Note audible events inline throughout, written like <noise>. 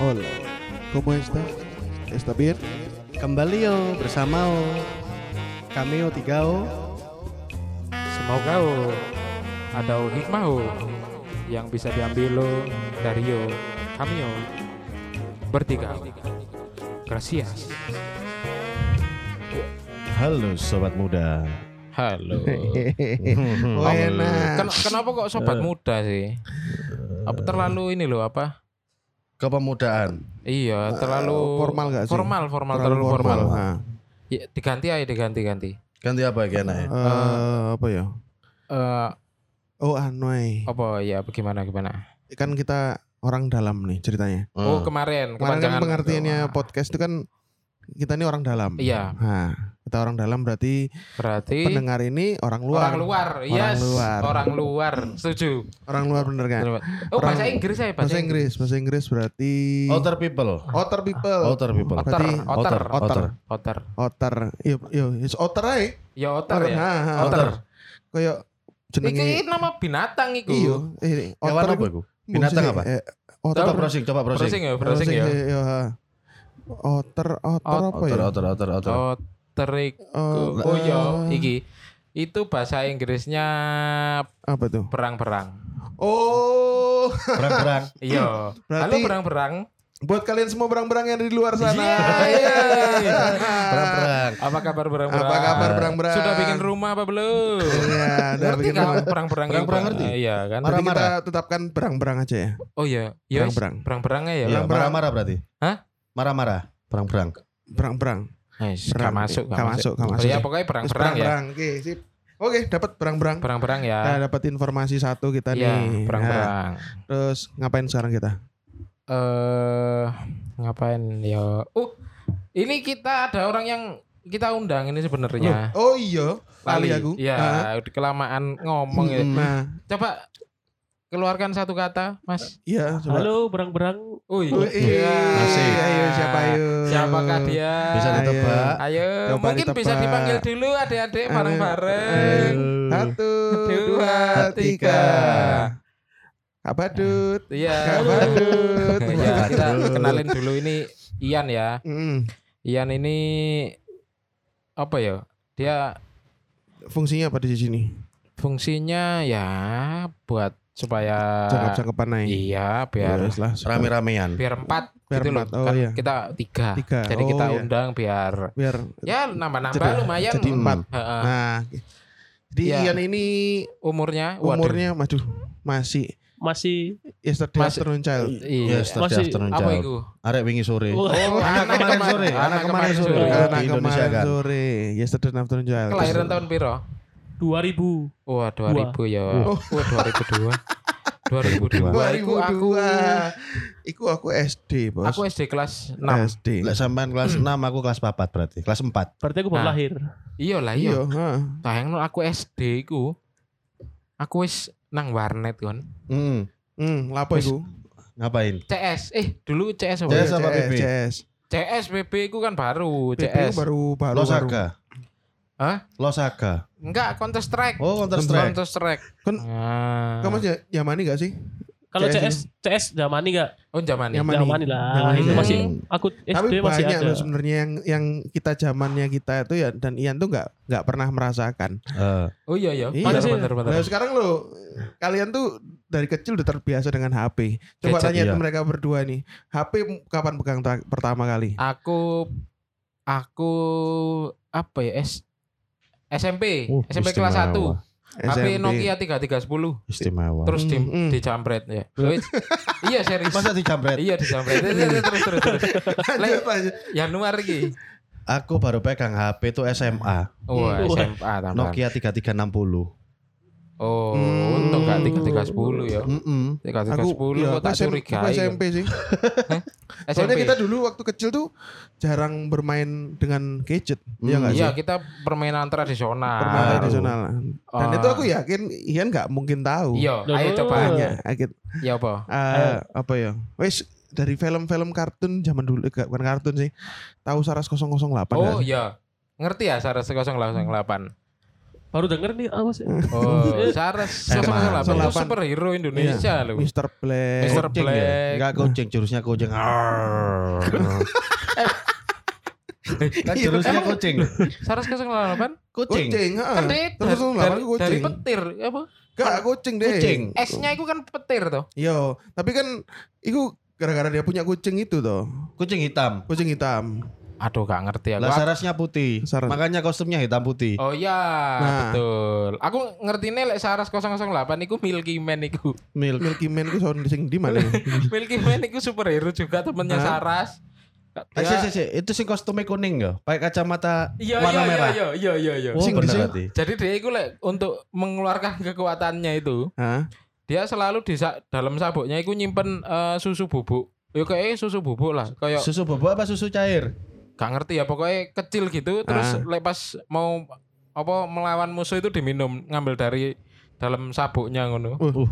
Hola, ¿cómo estás? ¿Está bien? Kembali yo bersama o kami o tiga o Semoga oh, ada oh hikmah oh, yang bisa diambil lo dari yo kami yo bertiga. Gracias. Halo sobat muda. Halo. <laughs> Oh, enak. Ken- kenapa kok sobat muda sih? Apa terlalu ini loh apa? Kepemudaan. Iya, terlalu formal nggak sih? Formal, formal, terlalu, formal. Nah, Ya, diganti aja, diganti, ganti. Ganti apa ya enak ya? eh, apa ya? Eh, Oh, anoi. apa ya? Bagaimana, gimana? Kan kita orang dalam nih ceritanya. Oh, Hmm. kemarin, Kemarin kan pengertiannya podcast itu kan kita ini orang dalam. Iya, Nah, kita orang dalam berarti berarti pendengar ini orang luar. orang luar, yes, luar. orang luar, setuju. Orang luar bener kan? Oh, Orang- bahasa Inggris ya, Bahasa Inggris, bahasa Inggris berarti Outer people. Outer people. Outer people. Berarti Outer. Otter. otter. Outer. Yo, yo, it's outer. Ya otter ya. Ha, ha, Otter. Kayak jenenge Iki nama binatang iku. Iya, Hewan otter apa iku- itu? Binatang apa? eh, Coba browsing, coba browsing. Browsing ya, browsing ya. Iya. Otter, otter Ot- apa Outer, ya? outer, outer, outer. Otter iku. Oh, Oh iya, iki. Itu bahasa Inggrisnya Apa tuh? berang-berang. Oh, Berang-berang. <laughs> Iya. Halo berang-berang. buat kalian semua berang-berang yang di luar sana. <laughs> Berang-berang. Apa kabar berang-berang? Apa kabar berang-berang? Sudah bikin rumah apa belum? Iya, udah bikin rumah. berang-berang itu? Berang-berang ngerti? Eh, Iya kan? Berarti kita tetapkan berang-berang aja ya. Oh iya, iya. wis, Berang-berang. Berang-berangnya ya. Iya, Berang-berang. marah-marah berarti. Hah? Marah-marah. Berang-berang. Berang-berang. Wis, Berang. gak masuk, Gak masuk, gak masuk. Oh, ya pokoknya Terus berang-berang ya. berang-berang. Oke, sip. Oke, dapat berang-berang. Berang-berang ya. Nah, dapat informasi satu kita Iya, nih. Nah, berang-berang. terus ngapain sekarang kita? Eh, ngapain ya? Uh, ini kita ada orang yang kita undang ini sebenarnya. Oh iya, lali aku. Iya, Nah, kelamaan ngomong ya. Nah, Coba keluarkan satu kata, Mas. iya coba. Halo berang-berang. Oh, iya. Masih. Ayo siapa ayo? Siapakah dia? Bisa ditebak. Ayo, Coba mungkin bisa dipanggil dulu adik-adik bareng-bareng. Satu, Dua, dua, tiga. Kak Badut. Iya. Kak Badut. Ya, kita kenalin dulu ini Ian ya. Mm, Ian ini apa ya? Dia Fungsinya apa di sini? fungsinya ya buat supaya Cakep-cakepan naik. iya biar lah. Rame-ramean. biar empat Biar gitu loh. empat, oh kan iya. kita tiga. Tiga, Jadi oh kita iya. undang biar Biar ya nambah-nambah Jadi- lumayan. jadi empat. Heeh. Nah, jadi Iya. Ian ini umurnya waduh. umurnya waduh masih masih yesterday Masih- afternoon child. Iya. Yesterday Masih- afternoon Apa child. itu? Arek wingi sore. Oh, anak kemarin sore. Anak kemarin sore. Oh, Anak di kemarin sore, yesterday afternoon child. Kelahiran tahun piro? 2000 Wah, 2000 ya. Wah, 2002. 2002. Iku aku 2002. Iku aku SD, Bos. aku SD kelas 6. SD. Lek sampean kelas 6 aku kelas 4 berarti. Kelas 4. berarti aku baru Nah. lahir Iya lah Iya, iya. heeh. Sayang aku SD iku. Aku wis nang warnet kon. Hmm. Hmm, lapo iku? Ngapain? CS. Eh, dulu CS apa? CS apa PP? CS. CS PP iku kan baru, PP CS. baru baru baru. Losaka. Hah? Losaka. Enggak, Counter Strike. Oh, Counter Strike. Counter Strike. Kan- Nah. Kamu masih Yamani gak sih? kalau CS CS CS zaman ini gak Oh, ini. Yamani. zaman lah Yamani. itu masih Hmm. aku Tapi SD masih banyak ada loh sebenarnya yang yang kita zamannya kita itu ya dan Ian tuh nggak nggak pernah merasakan. Eh, Oh iya ya. Iya. Bener Mana sih? bener bener. Nah sekarang lo kalian tuh dari kecil udah terbiasa dengan HP. Coba Gadget, tanya iya. mereka berdua nih, HP kapan pegang pertama kali? Aku aku apa ya? S SMP. Uh, SMP kelas istimewa. 1. HP Nokia 3310. Istimewa. Terus di, Hmm, hmm. dijambret ya. Iya serius. Masa dijambret? Iya dijambret. terus terus terus. Lanjut, lanjut. Januari iki. Aku baru pegang HP itu SMA. Oh. SMA tambahan. Nokia 3360. Oh, Hmm. untung gak 3310 ya. Mm-mm. 3310 iya, kok tak aku SM curigai. aku SMP sih. <laughs> Soalnya SMP. kita dulu waktu kecil tuh jarang bermain dengan gadget, Iya Hmm, nggak sih? Iya, kita permainan tradisional. Permainan tradisional. Dan Ah. itu aku yakin Ian nggak mungkin tahu. Iya, ayo coba. Tanya, agit, Ya apa? eh, apa ya? Wes dari film-film kartun zaman dulu, eh, bukan kartun sih. Tahu Saras 008 nggak Oh iya. Ngerti ya Saras 008? Baru denger nih apa sih? Oh, Saras Eh, 008 itu Delapan. superhero Indonesia Iya, loh. Mr. Black. Mr. Kucing Black. ya? Enggak kucing, jurusnya kan <laughs> jurusnya kucing. Saras 008 Kucing. Kucing, heeh. kan Terus dari, 008 dari, itu kucing. dari petir apa? Gak kucing deh. Kucing. S-nya itu kan petir tuh. Yo, tapi kan itu gara-gara dia punya kucing itu toh. Kucing hitam. Kucing hitam. Aduh gak ngerti aku. Lah sarasnya putih. Saras. Makanya kostumnya hitam putih. Oh iya, Nah. betul. Aku ngerti nih lek Saras 008 iku Milky Man iku. Milk. Milky Man itu sound sing di mana? <laughs> Milky Man iku superhero juga temennya Hah? Saras. Eh, si, si, si. Itu sing kostumnya kuning ya? Pakai kacamata Iya warna iya iya merah. iya iya iya iya. Oh, Sing bener berarti. Jadi dia itu lek untuk mengeluarkan <laughs> kekuatannya itu, Hah? dia selalu di dalam sabuknya itu nyimpen eh, susu bubuk. Ya kayak susu bubuk lah, kayak Susu bobo apa susu cair? Gak ngerti ya pokoknya kecil gitu terus Ah. lek pas mau apa melawan musuh itu diminum ngambil dari dalam sabuknya ngono. Uh,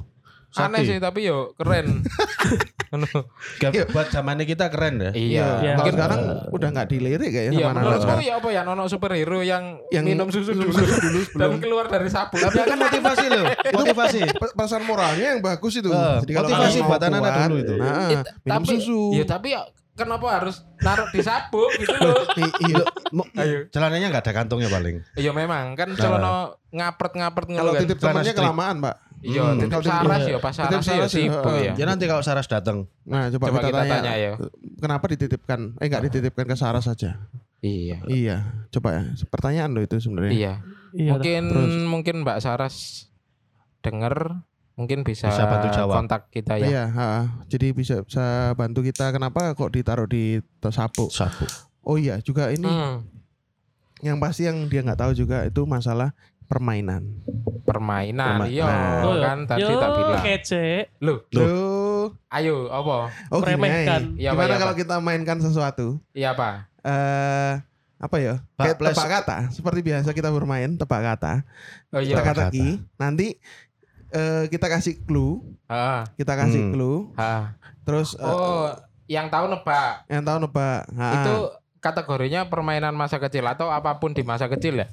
Aneh sakti. sih tapi yo keren. <laughs> Ngono. Gak- buat zamannya kita keren ya. iya. Iya. Kalau Mungkin sekarang udah nggak dilirik kayaknya Iya, sama anak menurutku sekarang. ya apa ya nono superhero yang, Yang minum susu dulu, susu dulu <laughs> dan sebelum. keluar dari sabuk. Tapi kan motivasi loh. <laughs> Motivasi. Pe- Pesan moralnya yang bagus itu. Jadi kalau motivasi buat anak-anak dulu itu. Nah, minum tapi, susu. Ya tapi ya kenapa harus naruh di sabuk gitu loh? <laughs> Iya. Ayo. Celananya nggak ada kantongnya paling. Iya memang kan Nah. celana ngapret-ngapret Kalau titip temannya kelamaan, Pak. Iya, Hmm. titip Kalau titip- saras ya, pas Titip saras ya saras ya, sibuk ya. Ya nanti kalau Saras datang, Nah, coba, Coba kita, kita tanya. tanya ya. Kenapa dititipkan? Eh enggak dititipkan ke Sarah saja? Iya. Iya, coba ya. Pertanyaan lo itu sebenarnya. Iya. Iya. Mungkin Terus. mungkin Mbak Saras denger mungkin bisa, Bisa bantu jawab. kontak kita ya. Iya, ha. jadi bisa bisa bantu kita kenapa kok ditaruh di sabuk. sapu. Oh iya, juga ini Hmm, yang pasti yang dia nggak tahu juga itu masalah permainan. permainan. Perma- Iya, Nah. Kan tadi Yo, tak bilang. kece. Loh, Loh, ayo apa? oh gini, Meremehkan. Iya, gimana iya, kalau kita mainkan sesuatu? Iya, Pak. Eh apa ya? Kayak tebak kata. Seperti biasa kita bermain tebak kata. Oh iya. Kata nanti eh, kita kasih clue, Ah, kita kasih Hmm. clue, ah. terus eh, Oh, yang tahu nebak. yang tahu nebak. Ha, Itu kategorinya permainan masa kecil atau apa pun di masa kecil ya?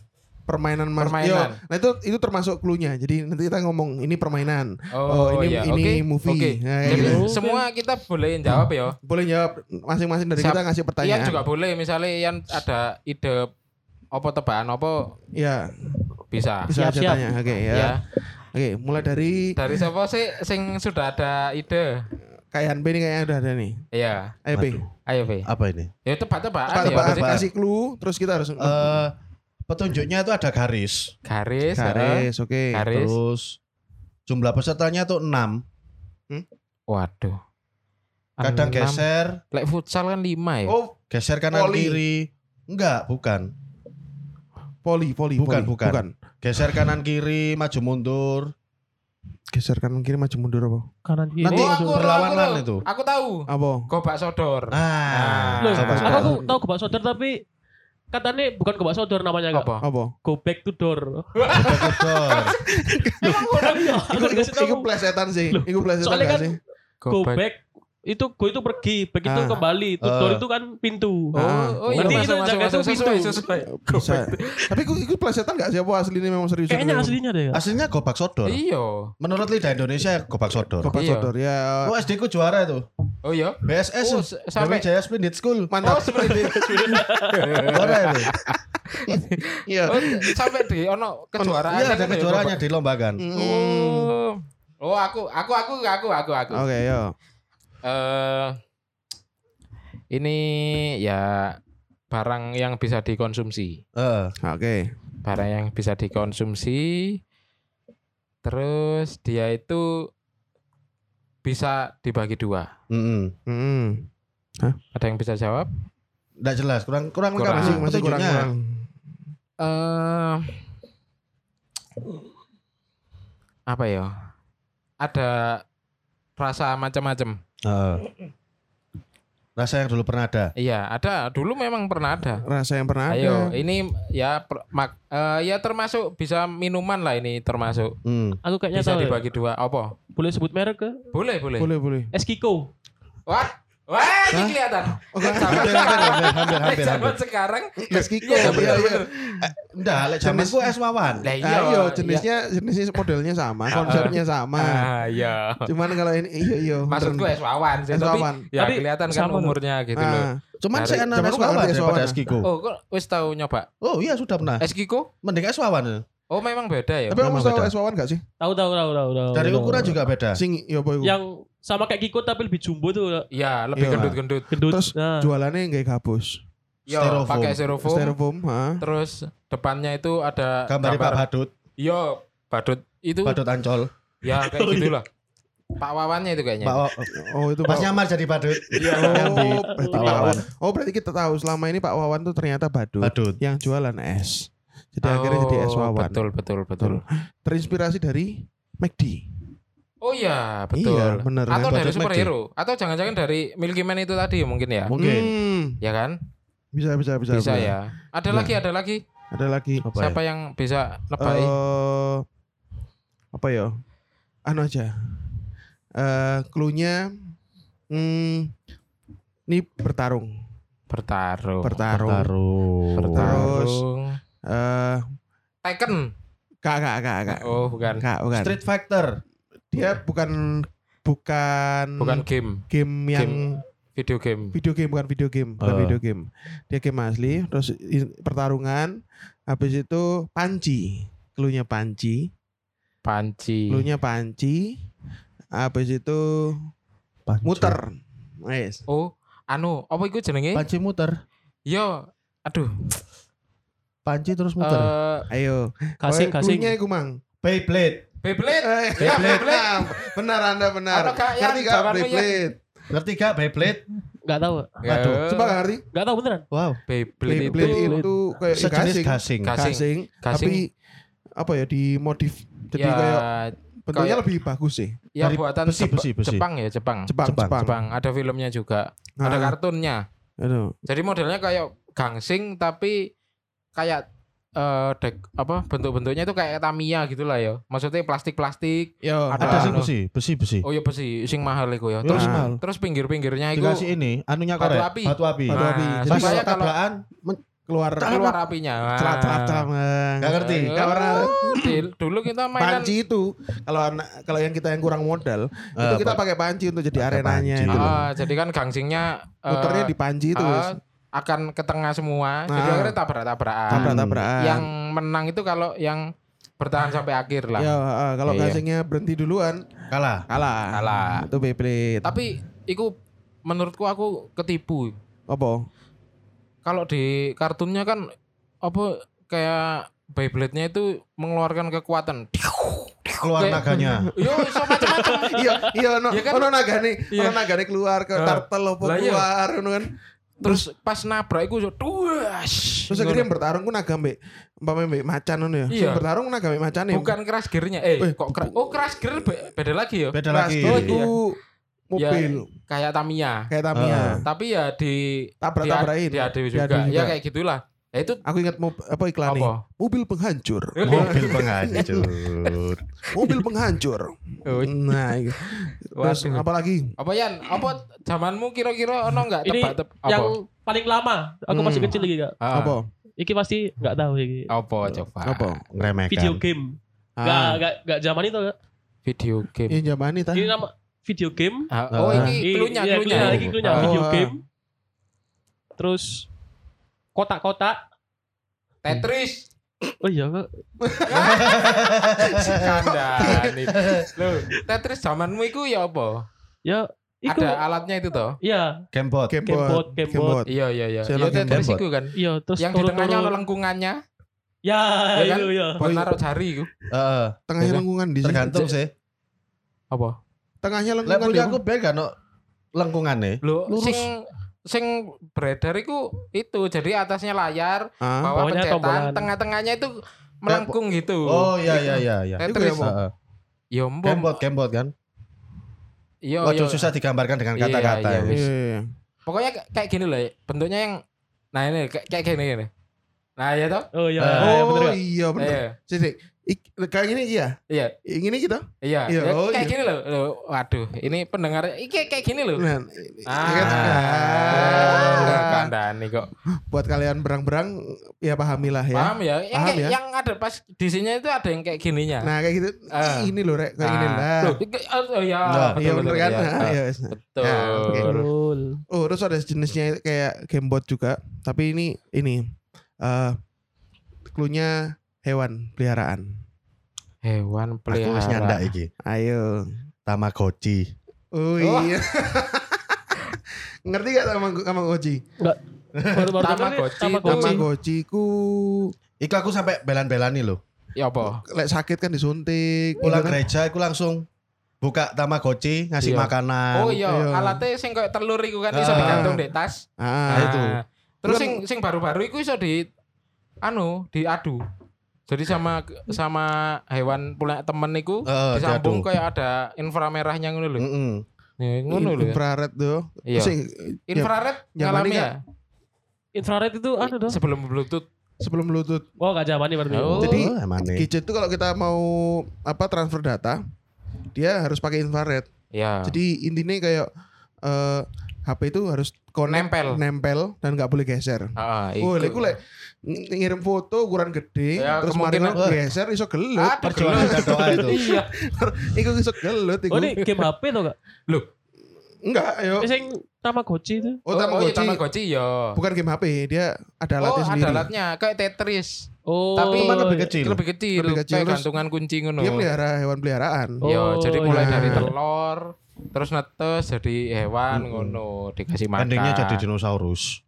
permainan mas permainan. Yo, nah itu itu termasuk clue-nya. Jadi nanti kita ngomong ini permainan. Oh, ini iya. ini Oke, movie. oke. Nah, kayak Jadi gitu. Semua kita boleh jawab ya. boleh jawab masing-masing dari Siap. kita ngasih Ian pertanyaan. juga boleh misalnya Ian ada ide apa tebakan apa Iya, bisa. bisa Siap, aja siap. tanya. Oke ya. Ya. Oke, mulai dari Dari siapa sih sing sudah ada ide? kayak B ini kayaknya udah ada nih. Iya. Ayo B. Ayo, V. Apa ini? Ya tebak-tebakan ya. Tebak berarti. kasih clue terus kita harus Eh petunjuknya itu ada garis. Garis, garis, oke. Garis. Terus jumlah pesertanya tuh 6. Waduh. Kadang Enam. geser, Lek futsal kan lima ya. Oh, geser kanan kiri. Enggak, bukan. Poli, poli, Bukan, poli. bukan. Geser kanan kiri, maju mundur. Geser kanan kiri maju mundur apa? Kanan kiri. Nanti Oh, aku, berlawanan aku, itu. Aku tahu. Apa? Gobak sodor. Ah, Loh, coba aku, aku tahu gobak sodor tapi katanya bukan gobak sodor namanya kak. Apa? Apa? Go back to door. Betul. <laughs> Emang udah Iya, aku Iku, dikasih iku, plesetan sih. Loh, Iku plesetan kan- sih? Go back itu go itu pergi, back itu Ah. kembali. Ah. door itu kan pintu. Oh, Ah. oh iya masuk, itu jaga itu pintu. sesuai. <laughs> Bisa. Tapi iku, iku plesetan gak sih apa aslinya memang serius? Kayaknya aslinya deh. Kak. Aslinya gobak sodor. Iya. Menurut lidah Indonesia gobak sodor. Bapak Iya. Sodor ya. Oh SD ku juara itu. Oh iya. BSS Oh, sampai Jaya Splendid School. Oh, Mantap. seperti itu. Juara itu. <laughs> Iya. Oh, sampai di ono kejuaraan. Iya ada gitu ya, kejuaraannya Bapak? dilombakan. Mm. Oh. Oh, aku aku aku aku aku aku. Oke, yo. Eh ini ya barang yang bisa dikonsumsi. Eh, Oke. Barang yang bisa dikonsumsi. Terus dia itu bisa dibagi dua. mm-mm. Hmm. Ada yang bisa jawab? Nggak jelas, kurang kurang Kurang. sih Masih masih kurang kurang. eh apa ya? Ada rasa macam-macam. Heeh. Rasa yang dulu pernah ada. Iya, ada. Dulu memang pernah ada. Rasa yang pernah Ayo, ada. ini ya per- mak, eh, ya termasuk bisa minuman lah ini termasuk. Hmm. Aku kayaknya Bisa tahu. ya. dibagi dua. Apa? Boleh sebut merek ke? Boleh, boleh. Boleh, boleh. Eskiko. What? Wah, ini kelihatan. Oh, zaman Hampir, hampir, sekarang, hampir, hampir, zaman sekarang. Es Kiko. Iya, Iya, bener, iya. bener. Enggak, lek zamanku es wawan. Lah Ah, iya. iya, jenisnya jenisnya modelnya sama, konsepnya sama. Ah, iya. Cuman kalau ini iya iya. Maksudku es wawan sih, Es tapi wawan. ya kelihatan kan loh. umurnya gitu loh. Ah, Cuman Dari- saya enak Zaman es wawan es daripada es Kiko. Oh, kok wis tahu nyoba? Oh iya sudah pernah. Es Kiko? Mending es wawan. Oh, memang beda ya. Tapi kamu tahu es wawan gak sih? Tahu tahu tahu tahu tahu. Dari ukuran juga beda. Sing yo boy. Yang sama kayak Kiko tapi lebih jumbo tuh. Iya, lebih Iya. gendut-gendut. Gendut. Terus Nah. jualannya nggak gabus. Yo, Styrofoam. pakai styrofoam. Styrofoam, ha. Terus depannya itu ada Gambar Pak Badut, Yo, badut itu Badut Ancol. ya kayak gitulah. Pak Wawannya itu kayaknya. Pak Oh itu Pas Pak. nyamar jadi Badut. Iya. Oh, berarti Pak Pak Wawan. Oh, berarti kita tahu selama ini Pak Wawan tuh ternyata badut, Badut. yang jualan es. Jadi akhirnya jadi es Oh, Wawan. Betul, betul, betul. Terinspirasi dari McD. Oh iya, betul. Iya, bener. Atau dari superhero, atau jangan-jangan dari Milky Man itu tadi mungkin ya. Mungkin. Hmm, Ya kan? bisa bisa bisa. Bisa ya. Ada Nah. lagi, ada lagi. Ada lagi. Apa ya? Siapa yang bisa nebak? Eh apa ya? Anu aja. Eh clue-nya hmm, ini bertarung. Bertarung. Bertarung. Taruh. Bertarung. Eh Tekken. kak kak kak kak. Oh, bukan. Kak, bukan. Street Fighter. Dia bukan bukan Bukan game, game yang video game. video game bukan video game, bukan Oh. video game. Dia game asli, terus pertarungan, habis itu panci. Clue-nya panci, Panci. clue-nya panci. Habis itu muter. Wes. Oh, anu, apa itu jenenge? Panci muter. Yo, aduh. Panci terus muter. Eh, Ayo. Oh, gasing. Clue-nya iku, Mang. Beyblade. Beyblade. Eh, Beyblade. benar Anda benar. Ngerti gak ya? Beyblade? Ngerti gak Beyblade? Enggak tahu. Waduh, Eh, Coba gak ngerti? Enggak tahu beneran. Wow. Beyblade, Beyblade itu itu kayak Sejenis gasing. gasing. Tapi apa ya dimodif. Jadi ya, kayak bentuknya kayak- lebih bagus sih. ya dari buatan besi, besi, besi. Jepang ya, Jepang. Jepang, Jepang, Jepang. Jepang, ada filmnya juga. Ada Nah, kartunnya. aduh. Jadi modelnya kayak gangsing tapi kayak eh dek apa bentuk-bentuknya itu kayak Tamiya gitu lah ya. Maksudnya plastik-plastik. Yo, Ada Ada sih anu. besi, besi, besi. Oh iya besi, sing mahal iku ya. Ya, Terus mahal. terus pinggir-pinggirnya itu Dikasih ini, anunya Batu korek. api. Batu api. Batu api. Nah, Jadi Pas supaya kalau tabrakan keluar keluar apinya. celat celat celat. Gak ngerti. Nggak pernah. Dulu kita mainan Panci itu kalau anak kalau yang kita yang kurang modal itu Eh, kita Pak. pakai panci untuk jadi arenanya panci. itu. Ah, jadi kan gangsingnya eh, Muternya di panci itu wis. Akan ke tengah semua. Jadi Nah. akhirnya tabrak-tabrakan. Tabrak-tabrakan. Yang menang itu kalau yang bertahan sampai akhir lah. Ya, ah, kalau Iya. gasingnya berhenti duluan kalah. kalah. Kalah. Itu Beyblade. Tapi iku menurutku aku ketipu. Apa? Kalau di kartunnya kan apa kayak Beyblade-nya itu mengeluarkan kekuatan. Keluar Kayak- naganya. <laughs> Yo, iso macam-macam. iya, iya ono Iya kan? ono nagane, Iya. ono nagane keluar ke Ah. tartel apa Lah iya. keluar ngono kan. Terus pas nabrak iku so duas. Terus akhirnya yang bertarung ku naga mbek umpama mbek macan ngono ya. Iya. Sing bertarung naga mbek macan ya. bukan crash gear-nya. Eh, Eh, kok crash? Oh, crash gear be- beda lagi ya. Beda Keras lagi. Oh, itu iya. mobil Kayak Tamiya. kayak Tamiya. Ah. Tapi ya di Tabrak-tabrakin. Di ADW juga. Diadu juga. Ya kayak gitulah. Ya itu Aku ingat mob, apa iklan apa? Mobil penghancur. Mobil <laughs> penghancur. mobil penghancur. Oh, Nah, iya. terus apa lagi? Apa Yan? Apa zamanmu kira-kira ono enggak Ini apa? Yang paling lama. Aku masih Hmm. kecil lagi kak. Ah, Apa? Iki pasti nggak tahu iki. Apa coba? Apa? Ngeremehkan. Video game. Nggak Ah, nggak nggak zaman itu kak. Video game. ini jamani ta. Ini nama video game. Ah, oh, Ah. ini Iya, klunya, iya, klunya. Ini klunya Oh, video ah. game. Terus kotak-kotak. Tetris. Oh iya kak. <laughs> Kandani. Loh, Tetris zamanmu iku ya apa? Ya. Iku, Ada alatnya itu toh? Iya. Gamebot. Gamebot, gamebot. Iya, iya, iya. Ya lagi Tetris iku kan. Iya. Terus Yang di tengahnya ada lengkungannya Ya, Ya kan? itu ya. buat iya. naruh jari iku. Heeh. Tengahnya Iya. lengkungan di sini. tergantung sih. Apa? Tengahnya lengkungan. di- aku biar gak no lengkungane. Lurus. sing sing beredar iku itu jadi atasnya layar, Ah, bawah Bawahnya pencetan, tombolan. tengah-tengahnya itu melengkung gitu. Oh iya iya iya iya. Itu Tetris. ya? Heeh. Ya mbom. Gamebot, gamebot kan. Iya, Waduh iya. susah digambarkan dengan Iya, kata-kata. iya, ya. wis. Iya, iya. Pokoknya kayak- kayak gini loh, ya. bentuknya yang nah ini kayak, kayak gini gini. Nah, ya toh? Oh iya. Eh, iya, bener Oh kak. iya bener. Iya. Sini, Ik- kayak gini iya. Iya, Gini gitu. iya. Iya, Ya, oh, kayak iya. gini loh. Loh, Waduh, ini pendengar ini kayak kayak gini loh. Nah, Ah, kan? ah, Ah. kandani kok. buat kalian berang-berang ya pahamilah ya. Paham ya? Yang, Paham kayak- ya? yang ada pas di sini itu ada yang kayak gininya. Nah, kayak gitu. Ah. Ini loh, Rek, kayak gini Ah. lah. Loh, oh, iya, Nah, betul, Iya betul, bener kan? iya. Nah, Ah, iya, wes. Betul. Ya, oke. Betul. Oh, terus ada jenisnya kayak gamebot juga, tapi ini ini eh cluenya hewan peliharaan. Hewan Aku wis nyandak peliharaan. iki. Ayo. Tamagotchi. Oh Oh. iya. <laughs> Ngerti gak sama Tamagotchi? Nih, <laughs> Tamagotchi. Tamagotchi. Tamagotchi ku Iku aku sampai belan-belani loh. Ya apa? lek sakit kan disuntik. Pulang gitu kan. gereja aku langsung buka Tamagotchi ngasih Iya. makanan. Oh iya, iya. alatnya sing kayak telur iku kan iso Ah. digantung di tas. Ah, itu. Terus sing sing baru-baru iku iso di anu, diadu. Jadi sama sama hewan punya temen iku Heeh, disambung diadu. kayak ada inframerahnya ngono lho. Nih, ngono lho. ya. infrared tuh. Iya. Sing Infrared yang ngalami ya Infrared itu anu dong. sebelum Bluetooth. sebelum Bluetooth. Oh gak nih berarti. Oh. Jadi, Oh. Gadget tuh kalau kita mau apa transfer data, dia harus pakai infrared. Ya. Jadi intinya kayak eh HP itu harus connect, Nempel. nempel dan nggak boleh geser. Heeh, Oh, lek ngirim foto ukuran gede, Ya, terus mari geser iso gelut. Perjuangan dan doa itu. Iya. <laughs> Iku iso gelut iku. Oh ini game HP tuh gak? Enggak, ayo. Ini sing Tamagotchi itu. Oh, Oh, oh, iya, Tamagotchi Tamagotchi ya. bukan game HP, dia ada Oh, alatnya ada sendiri. alatnya kayak Tetris. Oh. Tapi Cuman lebih iya. kecil. Lebih kecil, Lebih kecil, kayak gantungan kunci ngono. Dia melihara hewan peliharaan. Oh, Ya, jadi mulai iya. dari telur, terus netes jadi hewan ngono, dikasih makan. Endingnya jadi dinosaurus.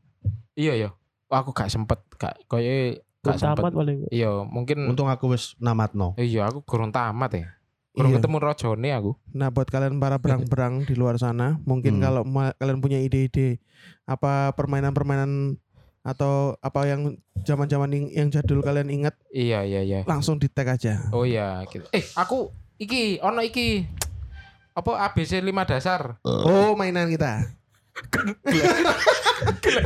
Iya ya. Aku gak sempet, gak koyo Belum gak sempet. tamat paling. Iya, mungkin Untung aku wis namatno. iya aku kurang tamat ya. Kurang Iya. ketemu rojone aku. Nah, buat kalian para <laughs> berang-berang di luar sana, mungkin Hmm. kalau ma- kalian punya ide-ide apa permainan-permainan atau apa yang zaman-zaman yang, yang jadul kalian ingat, Iya, iya, iya. langsung di tag aja. Oh iya, gitu. Eh, aku iki ono iki. Apa ABC 5 dasar? Oh, mainan kita. <laughs>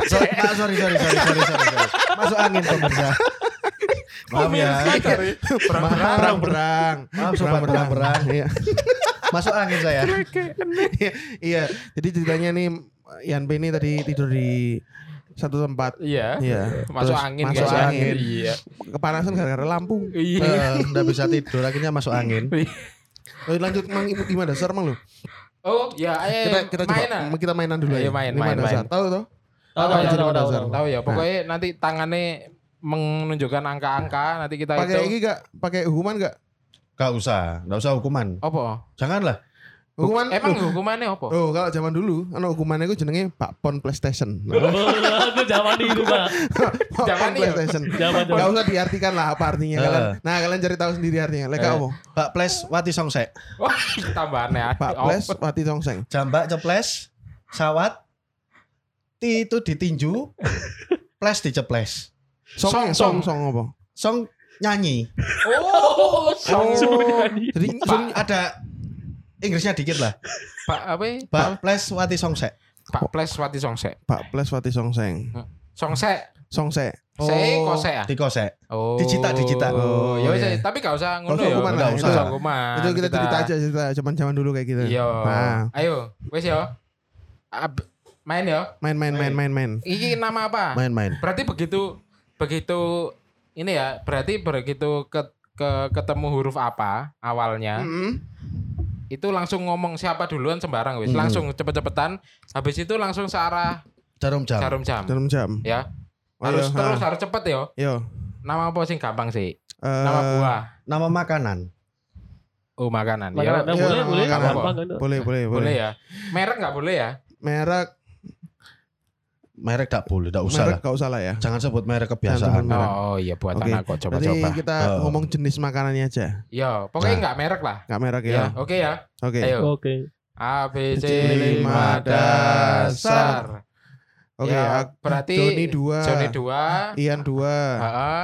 sorry, ah, sorry, sorry, sorry, sorry, sorry, sorry. Masuk angin pemirsa. Maaf ya. Berang-berang. Maaf sobat berang-berang. Iya. Masuk angin saya. Iya. Jadi ceritanya nih Yan P ini tadi tidur di satu tempat. Iya. Iya. Masuk Terus angin masuk guys. angin. Iya. Kepanasan gara-gara lampu. Iya. Eh, Nggak bisa tidur, akhirnya masuk angin. Oh, lanjut mang ibu gimana dasar mang lu? Oh, ya, ayo Kita kita coba main ah. kita mainan dulu Ayo ya. main, main, main. Tahu toh? Tahu Apa tahu tahu tahu. dasar? tahu. Tahu ya, pokoknya nanti tangannya menunjukkan angka-angka, nanti kita Pakai itu ini gak? Pakai hukuman gak? Gak usah, gak usah hukuman. apa? Janganlah. Hukuman Emang hukumannya apa? Oh, kalau zaman dulu, ana hukumannya <laughs> itu jenenge Pakpon PlayStation. Oh, Aku zaman itu pak. Zaman. PlayStation. Zaman Gak usah diartikan lah apa artinya Eh. kalian. Nah, kalian cari tahu sendiri artinya. Lek Eh. apa? Pak Ples Wati Songsek. Wah, tambahannya. Pak Ples Wati Songseng. Jambak ceples, sawat, ti itu ditinju, <laughs> ples diceples. Song, Song, song, song. song apa? Song nyanyi. Oh, <laughs> song. Jadi Pak. song, Ada Inggrisnya dikit lah. Pak apa? ya? Pak Ples Wati Songsek. Pak Ples Wati Songsek. Pak Ples Wati Songseng. Songsek. Songsek. Sei kosek ya? Dikosek. Oh. Dicita, dicita. Oh, ya wis, iya. tapi gak usah ngono usah ya. hukuman lah, Gak itu- usah hukuman. itu kita, cerita aja cerita zaman-zaman dulu kayak gitu. Iya. Nah, Ayo, wis ya. Ab- main ya. main main main main main. Iki nama apa? Main-main. Berarti begitu begitu ini ya, berarti begitu ke, ke ketemu huruf apa awalnya, Mm-mm. itu langsung ngomong siapa duluan sembarang wis. Hmm. Langsung cepet-cepetan. Habis itu langsung searah Jarum jam. jarum jam. Dalam jam. Ya. Oh, Harus iya, terus ha. harus cepet ya. Yo. Nama apa sih gampang sih? Eh, Nama buah. Nama makanan. Oh, makanan. Makanan, Ya. nah, iya, boleh, boleh, makanan. gampang kan. Boleh, boleh, boleh. Boleh ya. Merek nggak boleh ya? Merek, Merek tak boleh, tak usah lah. merek gak usah lah ya. Jangan sebut merek kebiasaan. sebut merek. Oh iya buat Oke. anak kok coba-coba. kita Oh. ngomong jenis makanannya aja. Iya, pokoknya Nah. nggak merek lah. Gak merek Ya, ya. oke ya. Oke. Ayo. Oke. A B C Lima dasar. Oke, Ya, ak- berarti Joni dua, Joni dua, Ian dua, Heeh,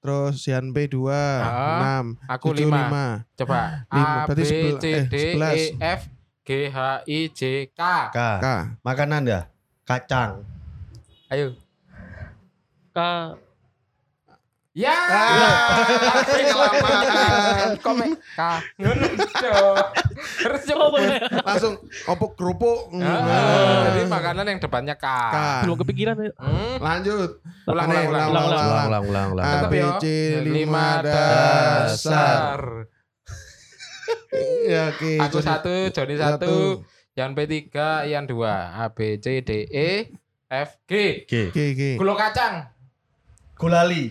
terus Yan B dua, Ah. enam, aku Cucu lima. lima. Coba Lima, A berarti B C eh, D sebelas. E F G H I J K. K. K. Makanan ya. Kacang. Ayo. K Ya. Tapi kelamaan. Komen K. Ngono dong. Terus coba. <laughs> Langsung opuk kerupuk. Ah, Nah. Jadi makanan yang depannya K. K. Belum kepikiran. Hmm. Lanjut. Ulang, ulang, ulang, Ulang, ulang, ulang, ulang. A, Tetep B, ya. C, lima dasar. Ya, oke. Aku satu, Joni satu, Yan P tiga, Yan dua, A B C D E F G. Oke. Oke, oke. Gulo kacang. Gulali.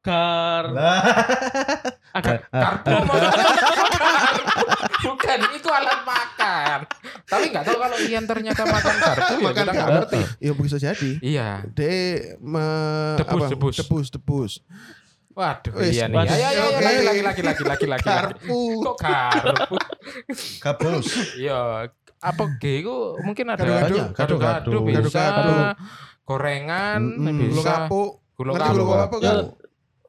Kar. <laughs> Ada. Karbo <laughs> Bukan, itu alat makan. Tapi nggak tahu kalau Ian ternyata makan karbo ya Makan kita nggak karbo. ngerti. Ya bisa jadi. Iya. D me, Debus, apa? debus. debus, debus. Waduh, Wis, iya nih. waduh. Ya, ya, ya, Oke. lagi, lagi, lagi, lagi, lagi, lagi. Karpu. Kok karbo? Gabus. Iya. Apa G itu mungkin ada Gado-gado. gado-gado bisa. Gorengan bisa. kapuk. Gulu kapuk. kapuk Ya, kan?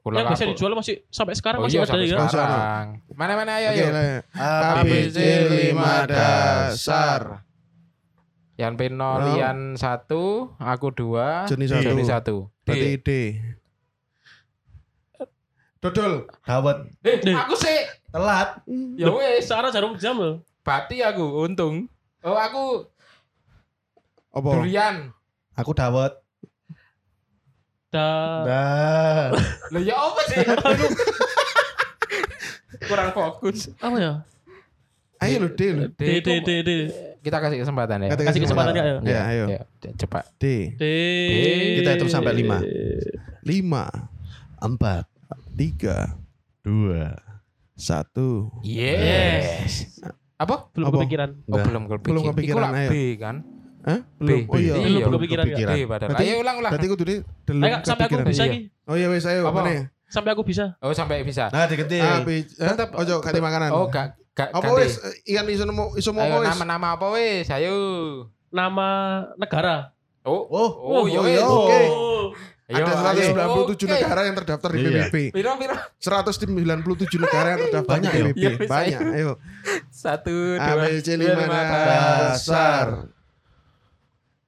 Gulo yang kapuk. dijual masih sampai sekarang Oh masih iya ada ya. Sekarang. Mana-mana ayo, Oke ayo. lah. A, A, B, C, lima dasar. Yan P 0, Oh. Yan 1, aku 2, Joni satu. Joni 1. Berarti D. Dodol. Dawet. Eh, aku sih. Telat. Ya wes, Sekarang jarum jam loh. bati aku untung. Oh, aku Apa? durian. Aku dawet. Da. Nah. Lah ya apa sih? <laughs> Kurang fokus. Apa ya? Ayo lo D lo. D D D D. Kita kasih kesempatan ya. Kata- Kasih kesempatan ya. Ya, ayo. Ya, cepat. D. D. Kita hitung sampai lima. Lima. Empat. Tiga. Dua. Satu. Yes. Apa? Belum Apa? kepikiran. Oh, belum kepikiran. Belum kepikiran, Iku lah ayo. B kan? Hah? Belum. B. Oh iya. Iya, Belum belum kepikiran. kepikiran. B padahal. Berarti- Ayo ulang ulang. Berarti aku tadi delung Ayo sampai aku kepikiran. bisa Iya. iki. Oh iya wes ayo Apa? apa nih? Sampai aku bisa. Oh, sampai bisa. Nah, diganti. A B eh? Tetep Ojo ganti makanan. Oh, gak gak Apa ganti. wes ikan iso nemu iso mau Ayo wes. nama-nama apa wes? Ayo. Nama negara. Oh. Oh. Oh, ya oh, wes. iya, oke. Ayo, Ada ayo. 197 Oke. negara yang terdaftar di Iya. PBB. Piro piro? 197 negara yang terdaftar Banyak di ya? PBB. Iya, wes, Banyak. Ayo. Satu, dua, B C tiga, lima dasar.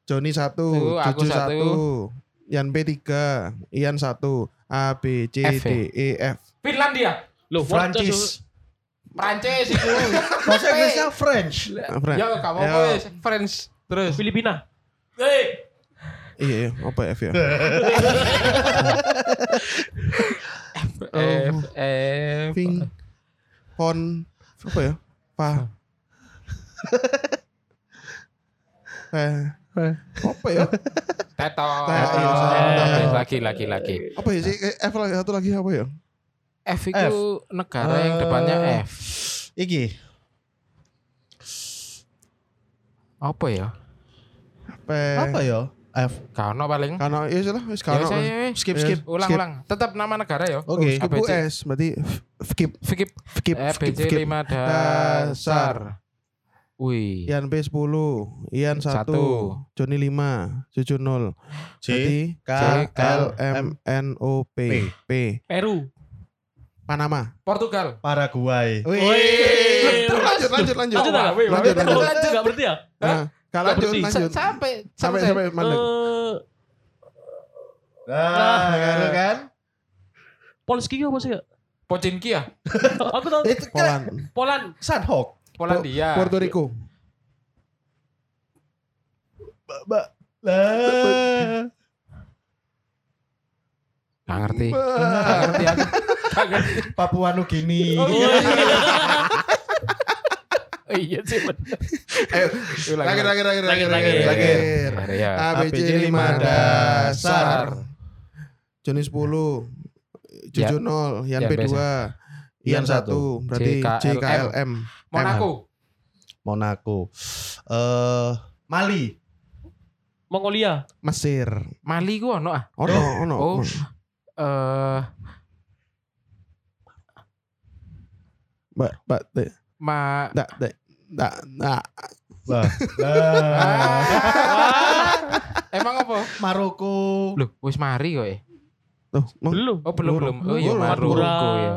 Joni satu, Juju satu. satu, Yan B tiga, Ian satu, A B C F, D E F. Finlandia. Loh? Prancis. Prancis itu. <laughs> Bahasa Inggrisnya French. Fran. Ya, kamu wes? French. Terus. Filipina. Eh, Iya, iya, apa F ya? <laughs> F F Ping, Pon, apa ya? Pa. Pa. Apa ya? Teto. Teto. Teto. Lagi lagi lagi. Apa ya sih? Eh, F lagi satu lagi apa ya? F itu negara yang depannya F. Iki. Apa ya? P. Apa ya? F. Kano paling. Karena ya salah, wis Ya karena. saya Skip, Yes. skip. ulang skip. ulang. Tetap nama negara ya. Oh, Oke. skip ABC. US, berarti skip, skip, skip, C skip. lima Dasar. Wih. Ian B 10, Ian 1, Satu. Joni 5, Cucu 0. C. K. L. M N O P P. Peru. Panama. Portugal. Paraguay. Wih. Lanjut lanjut lanjut. Lanjut? Lanjut lanjut. Lanjut, lanjut. Enggak berarti ya? Nah, Kak lanjut berhenti. lanjut. Sa- Sampai Sampai selesai. sampai mana? Eh, Nah, kan kan? Polski apa sih? Pocinki ya. <laughs> Aku tahu Itu Poland, Poland. Sanhok. Polandia. Puerto Rico. Lah. Gak ngerti. Gak ngerti aku. Gak ngerti. Papua Nugini. Oh, iya. <laughs> Oh, iya sih bener. <laughs> Ayo, lagi lagi lagi Lagi, lagi lagi. lagi. Ya. A B C 5 dasar. Joni 10, Ya. Cucu 0, Ian Yan B B 2, Ian Yan 1, berarti JKLM. Monaco. Monaco. Eh, Mali. Mongolia. Mesir. Mali gua ono ah. Ono, ono. Oh. Eh Mbak, mbak, ma dak, dak. Lah. Lah. Emang apa? Maroko. Loh, wis mari kok ya. Tuh, mau- Belum. Oh, belum belum. Oh iya Belum. Maroko ya.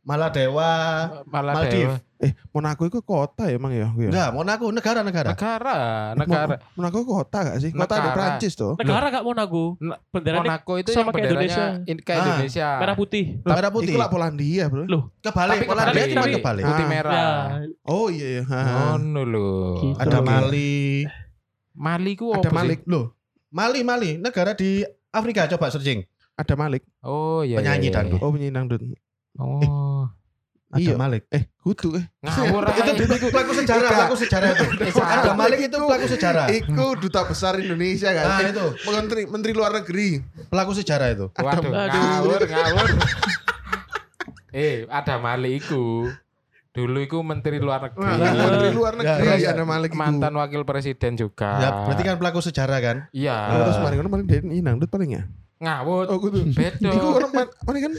Maladewa. Maladewa. Malah Maldives. Dewa. Eh, Monaco itu kota ya emang ya? Iya. Enggak, Monaco negara-negara. Negara, negara. Mo- Monaco kota gak sih? Kota ada Negara. Prancis tuh. Negara gak Monaco. N- Benderanya Monaco itu sama yang kayak Indonesia. in- kayak Ah, Indonesia. merah putih. Merah putih. Itu lah Polandia, Bro. Loh, Kebalik, Tapi Polandia cuma Tapi- kebalik. Putih Ah. merah. ya, Oh iya iya. Ha. Ngono lho. Gitu. Ada Oke. Mali. Mali ku Ada apa sih? Malik. Loh, Mali, Mali, negara di Afrika coba searching. Ada Malik. Oh iya. Penyanyi iya, iya. dangdut. Oh penyanyi dangdut. Oh. Ada Iya. Malik. Eh, kudu eh. Ngawur Itu aja. pelaku, pelaku sejarah, pelaku sejarah itu. Ada Malik itu pelaku sejarah. Iku duta besar Indonesia kan. Nah, itu Menteri Menteri Luar Negeri. pelaku sejarah itu. Waduh, Aduh. ngawur, ngawur. eh, ada Mali iku. Dulu iku menteri luar negeri. Nah, Menteri Luar Negeri terus ada Malik mantan wakil presiden juga. Ya, berarti kan pelaku sejarah kan? Iya. Terus mari ngono paling dia ini dangdut paling ya. ngawur. Oh kudu. Bedo. Iku orang mana kan?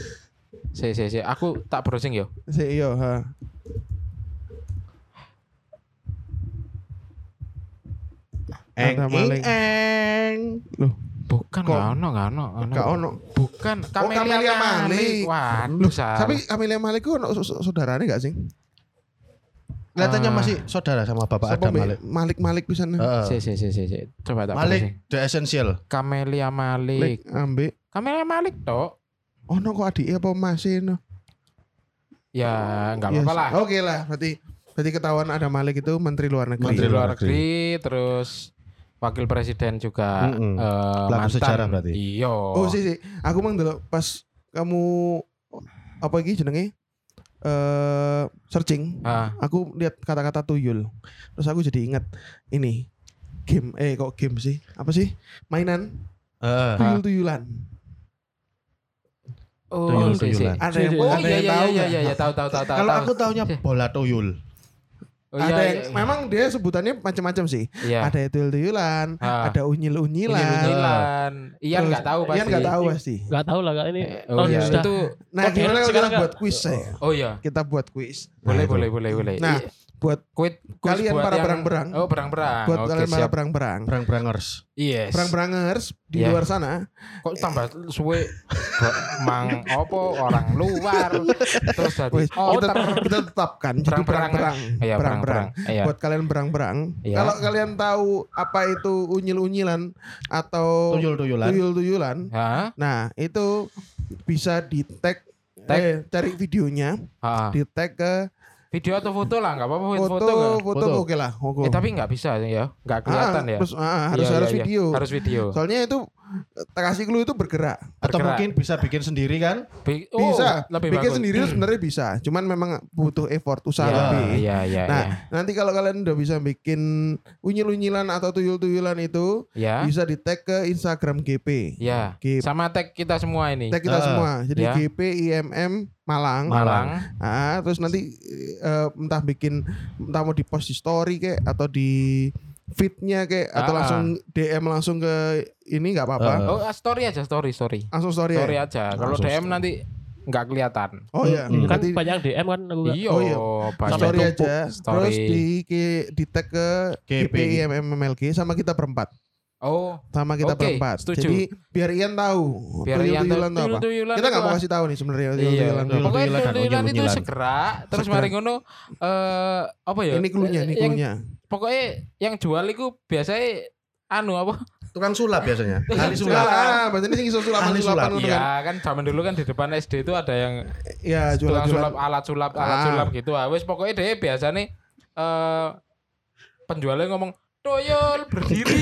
Si, si, si. Aku tak browsing yo. Si iya, ha. Eng, Malik. eng. Bukan, Kok? nggak ono, nggak ono. ono. Gak ono. Bukan, Camelia, Camelia Malik. Malik. Waduh, Loh, tapi Amelia Malik ku ono s- s- saudaranya gak sih? Kelihatannya Ah. masih saudara sama Bapak Adam Malik. Malik Malik pisan. Heeh. Si, si, si, si, si. Coba tak browsing. Malik the essential. Camelia Malik. Malik ambek Camelia Malik toh. Ono kok adiknya apa masih no? Ya, enggak Yes. apa-apa lah. Oke lah, berarti berarti ketahuan ada Malik itu Menteri Luar Negeri. Menteri Luar negeri, terus wakil presiden juga eh, Pelaku mantan. sejarah berarti. Iya. Oh sih sih, aku mang dulu pas kamu apa lagi jenenge eh searching, Ah, aku lihat kata-kata tuyul. Terus aku jadi ingat ini game eh kok game sih? Apa sih? Mainan Heeh. tuyul-tuyulan. Oh, Tuyul, tuyulan. Ada yang. Oh ada iya yang iya tahu iya nggak? iya iya tahu tahu tahu tahu. Kalau aku taunya bola tuyul. Oh, iya, ada iya, yang iya. memang dia sebutannya macam-macam sih. Iya. Ada tuyul-tuyulan, Ah. ada unyil-unyilan. Unyil-unyilan. Ian nggak tahu pasti. Ian nggak tahu pasti. Gak tahu lah kak ini. Eh, Oh iya, sudah. itu Nah, Oh, gimana kalau sekarang kita nggak- buat quiz saya? Oh iya. Kita buat quiz. Boleh Nah, boleh boleh boleh. Nah, Iya. Buat Quit, quiz kalian buat para yang- berang-berang. Oh, berang-berang. buat Oke, kalian para berang-berang. Perang-perangers. Yes. Berang-berangers di Iya. luar sana. Kok tambah suwe mang opo orang luar terus Wes, oh kita, kita tetapkan jadi Berang-berang. berang-berang. Iya. Iya. Buat kalian berang-berang. Iya. Kalau kalian tahu apa itu unyil-unyilan atau Tuyul-tuyulan. tuyul-tuyulan, nah itu bisa di tag, Tag. eh, cari videonya, Ha. di tag ke Video atau foto lah, nggak apa-apa foto, foto. foto, foto, oke lah, oke. Eh, tapi nggak bisa ya, nggak kelihatan Ah, ya. terus, ah, harus Iya, harus iya. video. Harus video. Soalnya itu kasih clue itu bergerak. Atau Bergerak. mungkin bisa bikin sendiri kan? Bi- oh, Bisa. lebih Bikin bagus. sendiri itu sebenarnya bisa. Cuman memang butuh effort, usaha Iya, lebih. Iya, iya, Nah, iya. nanti kalau kalian udah bisa bikin unyil-unyilan atau tuyul-tuyulan itu Ya. bisa di tag ke Instagram GP. Ya. GP. Sama tag kita semua ini. Tag kita Ah, semua. Jadi ya. GP IMM Malang. Malang. Ah, terus nanti eh, entah bikin entah mau di post di story kek atau di feednya kek atau Ah, ah. langsung DM langsung ke ini nggak apa-apa. Ah. Oh, story aja, story, story. Langsung story. Story ya? aja. Kalau DM story. nanti nggak kelihatan. Oh iya. Hmm. Kan Nanti banyak DM kan aku Iya, Oh, iya. banyak story tumpuk. aja. Story. Terus di ke- di tag ke GP. GP IMM MLG sama kita berempat. Oh, Sama kita Oke, berempat. setuju. Jadi biar Ian tahu. biar Ian tahu apa. tuyul-tuyulan Kita nggak mau kasih tahu nih sebenarnya Iya, pokoknya tuyulan itu segera, terus mari ngono eh apa ya? Ini klunya, ini klunya. Pokoknya yang jual itu biasanya anu apa? Tukang sulap biasanya. Ahli Sulap. sulap. Ah, berarti ini sing sulap Ahli sulap, sulap Iya kan zaman dulu kan di depan SD itu ada yang Iya, tukang jualan-jualan. sulap alat sulap alat Ah. sulap gitu. Ah, wes pokoknya deh biasanya eh penjualnya ngomong toyol berdiri.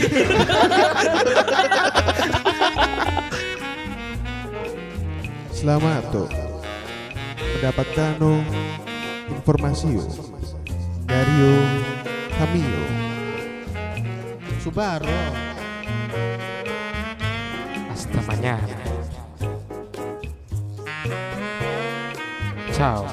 Selamat tuh mendapatkan no, informasi yo dari yo Subaro. Hasta mañana. Ciao.